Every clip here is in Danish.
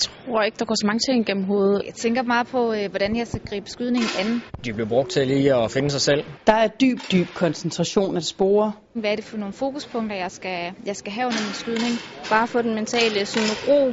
Jeg tror ikke, der går så mange ting gennem hovedet. Jeg tænker meget på, øh, hvordan jeg skal gribe skydningen an. De bliver brugt til lige at finde sig selv. Der er dyb, dyb koncentration af sporer. Hvad er det for nogle fokuspunkter, jeg skal, jeg skal have under min skydning? Bare få den mentale sådan ro,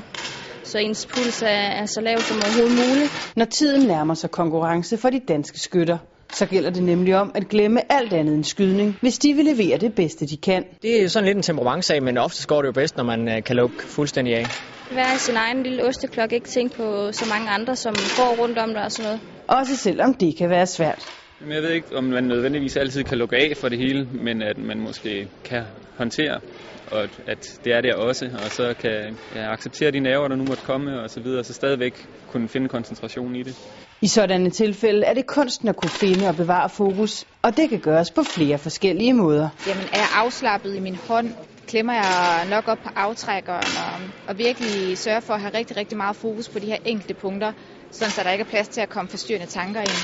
så ens puls er, er så lav som overhovedet muligt. Når tiden nærmer sig konkurrence for de danske skytter, så gælder det nemlig om at glemme alt andet end skydning, hvis de vil levere det bedste, de kan. Det er jo sådan lidt en temperamentsag, men oftest går det jo bedst, når man øh, kan lukke fuldstændig af. Være sin egen lille osteklok, ikke tænke på så mange andre, som går rundt om dig og sådan noget. Også selvom det kan være svært. Jeg ved ikke, om man nødvendigvis altid kan lukke af for det hele, men at man måske kan håndtere, og at det er der også, og så kan ja, acceptere de nerver, der nu måtte komme, og så videre, så stadigvæk kunne finde koncentrationen i det. I sådanne tilfælde er det kunsten at kunne finde og bevare fokus, og det kan gøres på flere forskellige måder. Jamen, er jeg afslappet i min hånd? Klemmer jeg nok op på aftrækkeren og, og virkelig sørger for at have rigtig, rigtig meget fokus på de her enkelte punkter, sådan så der ikke er plads til at komme forstyrrende tanker ind.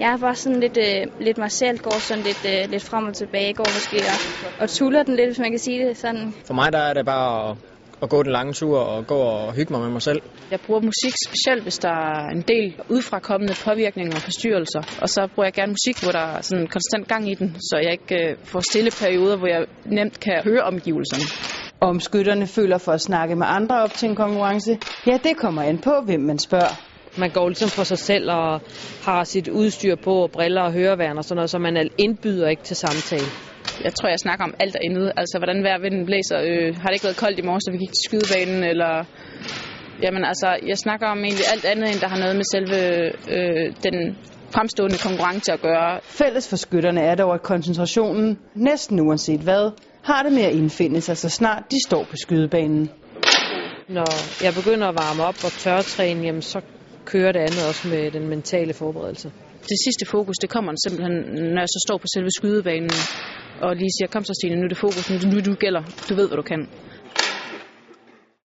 Jeg er bare sådan lidt, øh, lidt mig selv, går sådan lidt, øh, lidt frem og tilbage, går måske og, og tuller den lidt, hvis man kan sige det sådan. For mig der er det bare at, at gå den lange tur og gå og hygge mig med mig selv. Jeg bruger musik specielt, hvis der er en del udefrakommende påvirkninger og forstyrrelser. Og så bruger jeg gerne musik, hvor der er sådan konstant gang i den, så jeg ikke øh, får stille perioder, hvor jeg nemt kan høre omgivelserne. Om skytterne føler for at snakke med andre op til en konkurrence, ja, det kommer an på, hvem man spørger. Man går ligesom for sig selv og har sit udstyr på, og briller og høreværn og sådan noget, så man indbyder ikke til samtale. Jeg tror, jeg snakker om alt derinde. Altså, hvordan vejrvinden blæser. Øh, har det ikke været koldt i morgen, så vi gik til skydebanen? Eller... Jamen, altså, jeg snakker om egentlig alt andet, end der har noget med selve øh, den fremstående konkurrence at gøre. Fælles for skytterne er dog, at koncentrationen, næsten uanset hvad, har det med at indfinde sig, så snart de står på skydebanen. Når jeg begynder at varme op og tørretræne, jamen, så kører det andet også med den mentale forberedelse. Det sidste fokus, det kommer simpelthen, når jeg så står på selve skydebanen og lige siger, kom så Stine, nu er det fokus, nu, nu du gælder, du ved, hvad du kan.